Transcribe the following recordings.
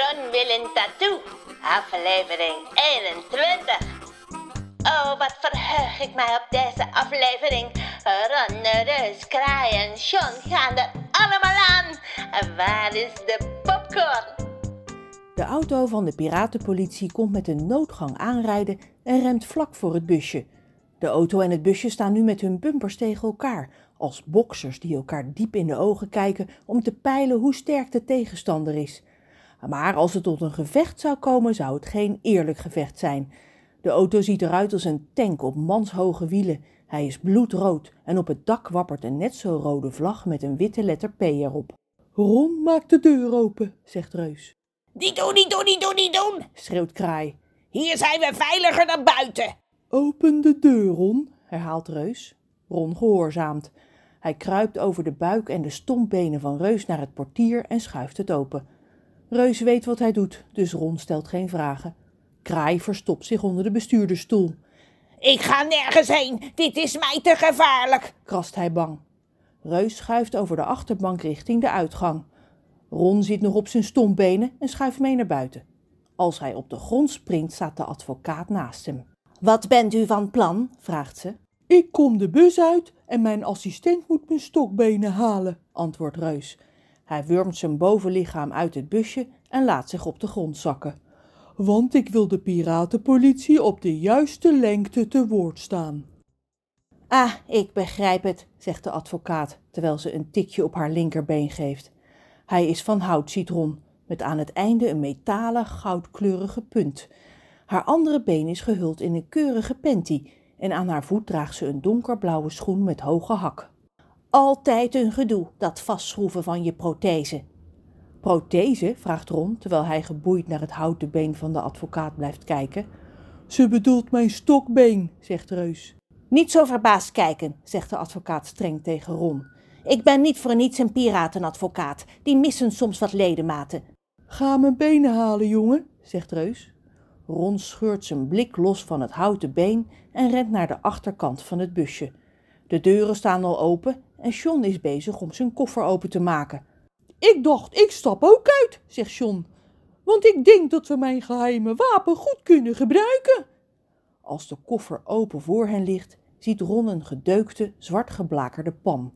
Ron een tattoo. Aflevering 21. Oh, wat verheug ik mij op deze aflevering. Ron, Reus, Kraai en Sean gaan er allemaal aan. Waar is de popcorn? De auto van de piratenpolitie komt met een noodgang aanrijden en remt vlak voor het busje. De auto en het busje staan nu met hun bumpers tegen elkaar, als boksers die elkaar diep in de ogen kijken om te peilen hoe sterk de tegenstander is. Maar als het tot een gevecht zou komen, zou het geen eerlijk gevecht zijn. De auto ziet eruit als een tank op manshoge wielen. Hij is bloedrood en op het dak wappert een net zo rode vlag met een witte letter P erop. Ron maakt de deur open, zegt Reus. Niet doen, niet doen, niet doen, niet doen, schreeuwt Kraai. Hier zijn we veiliger dan buiten. Open de deur, Ron, herhaalt Reus. Ron gehoorzaamt. Hij kruipt over de buik en de stompbenen van Reus naar het portier en schuift het open. Reus weet wat hij doet, dus Ron stelt geen vragen. Kraai verstopt zich onder de bestuurdersstoel. Ik ga nergens heen, dit is mij te gevaarlijk, krast hij bang. Reus schuift over de achterbank richting de uitgang. Ron zit nog op zijn stompbenen en schuift mee naar buiten. Als hij op de grond springt, staat de advocaat naast hem. Wat bent u van plan? vraagt ze. Ik kom de bus uit en mijn assistent moet mijn stokbenen halen, antwoordt Reus. Hij wurmt zijn bovenlichaam uit het busje en laat zich op de grond zakken. Want ik wil de piratenpolitie op de juiste lengte te woord staan. Ah, ik begrijp het, zegt de advocaat, terwijl ze een tikje op haar linkerbeen geeft. Hij is van houtcitron, met aan het einde een metalen goudkleurige punt. Haar andere been is gehuld in een keurige panty en aan haar voet draagt ze een donkerblauwe schoen met hoge hak. Altijd een gedoe, dat vastschroeven van je prothese. Prothese? vraagt Ron, terwijl hij geboeid naar het houten been van de advocaat blijft kijken. Ze bedoelt mijn stokbeen, zegt Reus. Niet zo verbaasd kijken, zegt de advocaat streng tegen Ron. Ik ben niet voor niets een piratenadvocaat. Die missen soms wat ledematen. Ga mijn benen halen, jongen, zegt Reus. Ron scheurt zijn blik los van het houten been en rent naar de achterkant van het busje. De deuren staan al open en John is bezig om zijn koffer open te maken. Ik dacht, ik stap ook uit, zegt John, want ik denk dat we mijn geheime wapen goed kunnen gebruiken. Als de koffer open voor hen ligt, ziet Ron een gedeukte, zwart geblakerde pan.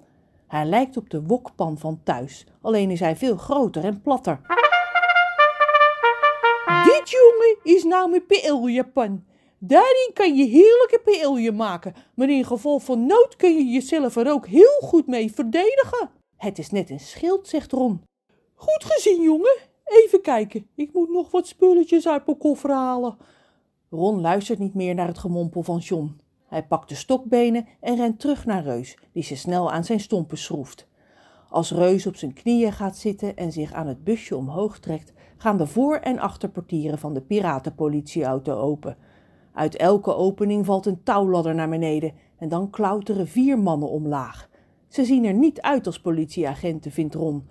Hij lijkt op de wokpan van thuis, alleen is hij veel groter en platter. Dit jongen is nou mijn PL-japan. Daarin kan je heerlijke PL'je maken, maar in geval van nood kun je jezelf er ook heel goed mee verdedigen. Het is net een schild, zegt Ron. Goed gezien, jongen. Even kijken, ik moet nog wat spulletjes uit mijn koffer halen. Ron luistert niet meer naar het gemompel van John. Hij pakt de stokbenen en rent terug naar Reus, die ze snel aan zijn stompen schroeft. Als Reus op zijn knieën gaat zitten en zich aan het busje omhoog trekt, gaan de voor- en achterportieren van de piratenpolitieauto open. Uit elke opening valt een touwladder naar beneden en dan klauteren vier mannen omlaag. Ze zien er niet uit als politieagenten, vindt Ron.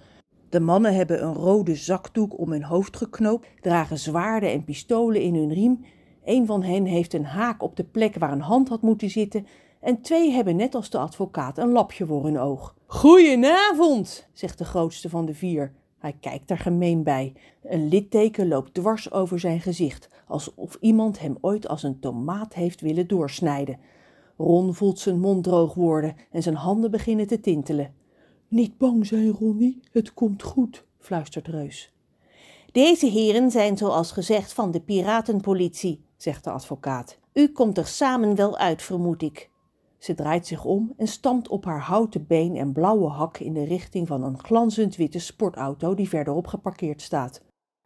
De mannen hebben een rode zakdoek om hun hoofd geknoopt, dragen zwaarden en pistolen in hun riem. Een van hen heeft een haak op de plek waar een hand had moeten zitten en twee hebben net als de advocaat een lapje voor hun oog. Goedenavond, zegt de grootste van de vier. Hij kijkt er gemeen bij. Een litteken loopt dwars over zijn gezicht, alsof iemand hem ooit als een tomaat heeft willen doorsnijden. Ron voelt zijn mond droog worden en zijn handen beginnen te tintelen. Niet bang zijn, Ronnie, het komt goed, fluistert Reus. Deze heren zijn zoals gezegd van de piratenpolitie, zegt de advocaat. U komt er samen wel uit, vermoed ik. Ze draait zich om en stampt op haar houten been en blauwe hak in de richting van een glanzend witte sportauto die verderop geparkeerd staat.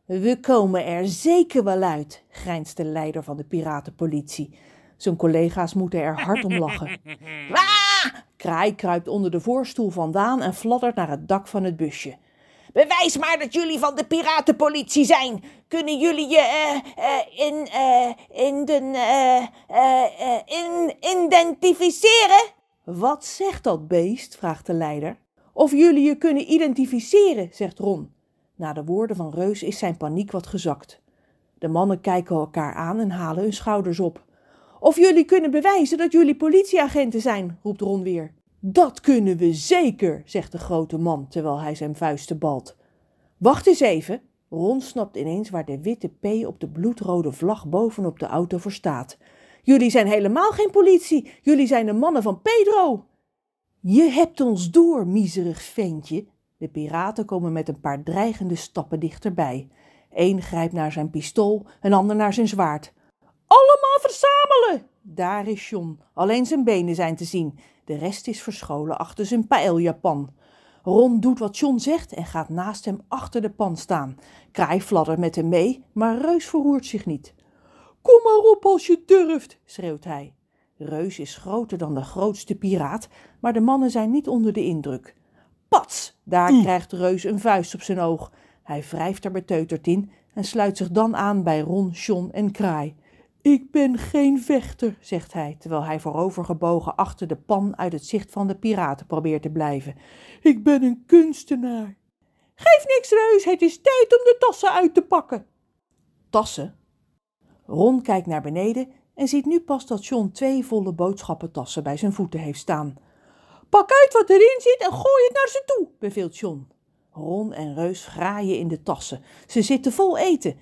We komen er zeker wel uit, grijnst de leider van de piratenpolitie. Zijn collega's moeten er hard om lachen. Ah! Kraai kruipt onder de voorstoel vandaan en fladdert naar het dak van het busje. Bewijs maar dat jullie van de piratenpolitie zijn. Kunnen jullie je eh, eh, in, eh, in de, in, identificeren? Wat zegt dat beest? vraagt de leider. Of jullie je kunnen identificeren, zegt Ron. Na de woorden van Reus is zijn paniek wat gezakt. De mannen kijken elkaar aan en halen hun schouders op. Of jullie kunnen bewijzen dat jullie politieagenten zijn, roept Ron weer. Dat kunnen we zeker, zegt de grote man terwijl hij zijn vuisten balt. Wacht eens even, Ron snapt ineens waar de witte P op de bloedrode vlag bovenop de auto voor staat. Jullie zijn helemaal geen politie, jullie zijn de mannen van Pedro. Je hebt ons door, miserig ventje. De piraten komen met een paar dreigende stappen dichterbij. Eén grijpt naar zijn pistool, een ander naar zijn zwaard. Allemaal verzamelen! Daar is John. Alleen zijn benen zijn te zien. De rest is verscholen achter zijn paeljapan. Ron doet wat John zegt en gaat naast hem achter de pan staan. Kraai fladdert met hem mee, maar Reus verroert zich niet. Kom maar op als je durft, schreeuwt hij. Reus is groter dan de grootste piraat, maar de mannen zijn niet onder de indruk. Pats! Daar krijgt Reus een vuist op zijn oog. Hij wrijft er beteuterd in en sluit zich dan aan bij Ron, John en Kraai. Ik ben geen vechter, zegt hij, terwijl hij voorovergebogen achter de pan uit het zicht van de piraten probeert te blijven. Ik ben een kunstenaar. Geef niks, Reus, het is tijd om de tassen uit te pakken. Tassen? Ron kijkt naar beneden en ziet nu pas dat John twee volle boodschappentassen bij zijn voeten heeft staan. Pak uit wat erin zit en gooi het naar ze toe, beveelt John. Ron en Reus graaien in de tassen. Ze zitten vol eten.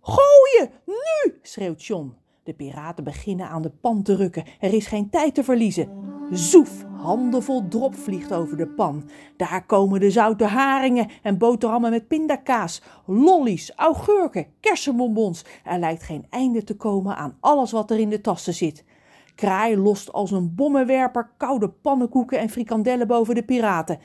Gooien, nu, schreeuwt John. De piraten beginnen aan de pan te rukken. Er is geen tijd te verliezen. Zoef, handenvol drop vliegt over de pan. Daar komen de zoute haringen en boterhammen met pindakaas, lollies, augurken, kersenbonbons. Er lijkt geen einde te komen aan alles wat er in de tassen zit. Kraai lost als een bommenwerper koude pannenkoeken en frikandellen boven de piraten.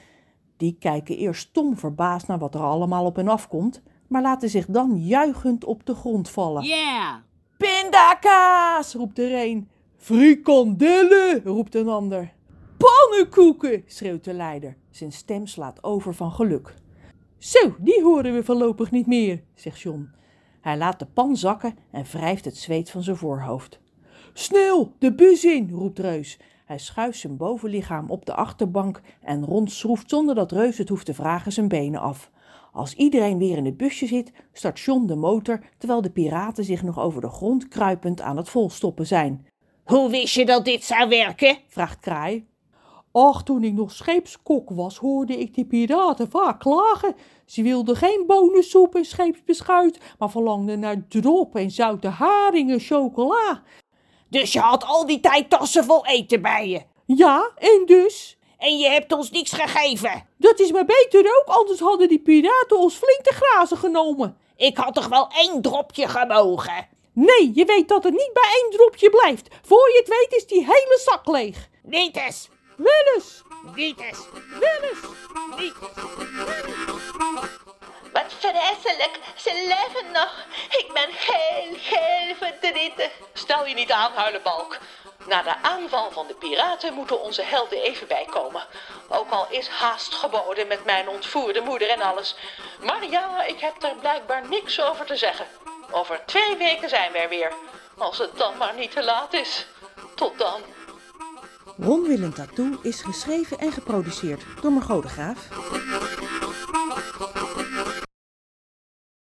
Die kijken eerst stom verbaasd naar wat er allemaal op hen afkomt, maar laten zich dan juichend op de grond vallen. Yeah! Pindakaas, roept er een. Frikandellen, roept een ander. Pannenkoeken, schreeuwt de leider. Zijn stem slaat over van geluk. Zo, die horen we voorlopig niet meer, zegt John. Hij laat de pan zakken en wrijft het zweet van zijn voorhoofd. Snel, de bus in, roept Reus. Hij schuift zijn bovenlichaam op de achterbank en rondschroeft zonder dat Reus het hoeft te vragen zijn benen af. Als iedereen weer in het busje zit, start John de motor terwijl de piraten zich nog over de grond kruipend aan het volstoppen zijn. Hoe wist je dat dit zou werken? Vraagt Kraai. Ach, toen ik nog scheepskok was, hoorde ik die piraten vaak klagen. Ze wilden geen bonensoep en scheepsbeschuit, maar verlangden naar drop en zoute haring en chocola. Dus je had al die tijd tassen vol eten bij je. Ja, en dus? En je hebt ons niks gegeven. Dat is maar beter ook, anders hadden die piraten ons flink te grazen genomen. Ik had toch wel één dropje gemogen? Nee, je weet dat het niet bij één dropje blijft. Voor je het weet is die hele zak leeg. Niet eens. Wel eens, Niet eens. wel eens. Niet eens. Wat vreselijk, ze leven nog. Ik ben heel, heel verdrietig. Stel je niet aan, huilenbalk. Na de aanval van de piraten moeten onze helden even bijkomen. Ook al is haast geboden met mijn ontvoerde moeder en alles. Maar ja, ik heb er blijkbaar niks over te zeggen. Over twee weken zijn we er weer. Als het dan maar niet te laat is. Tot dan. Ron Willem Tattoo is geschreven en geproduceerd door Margot de Graaf.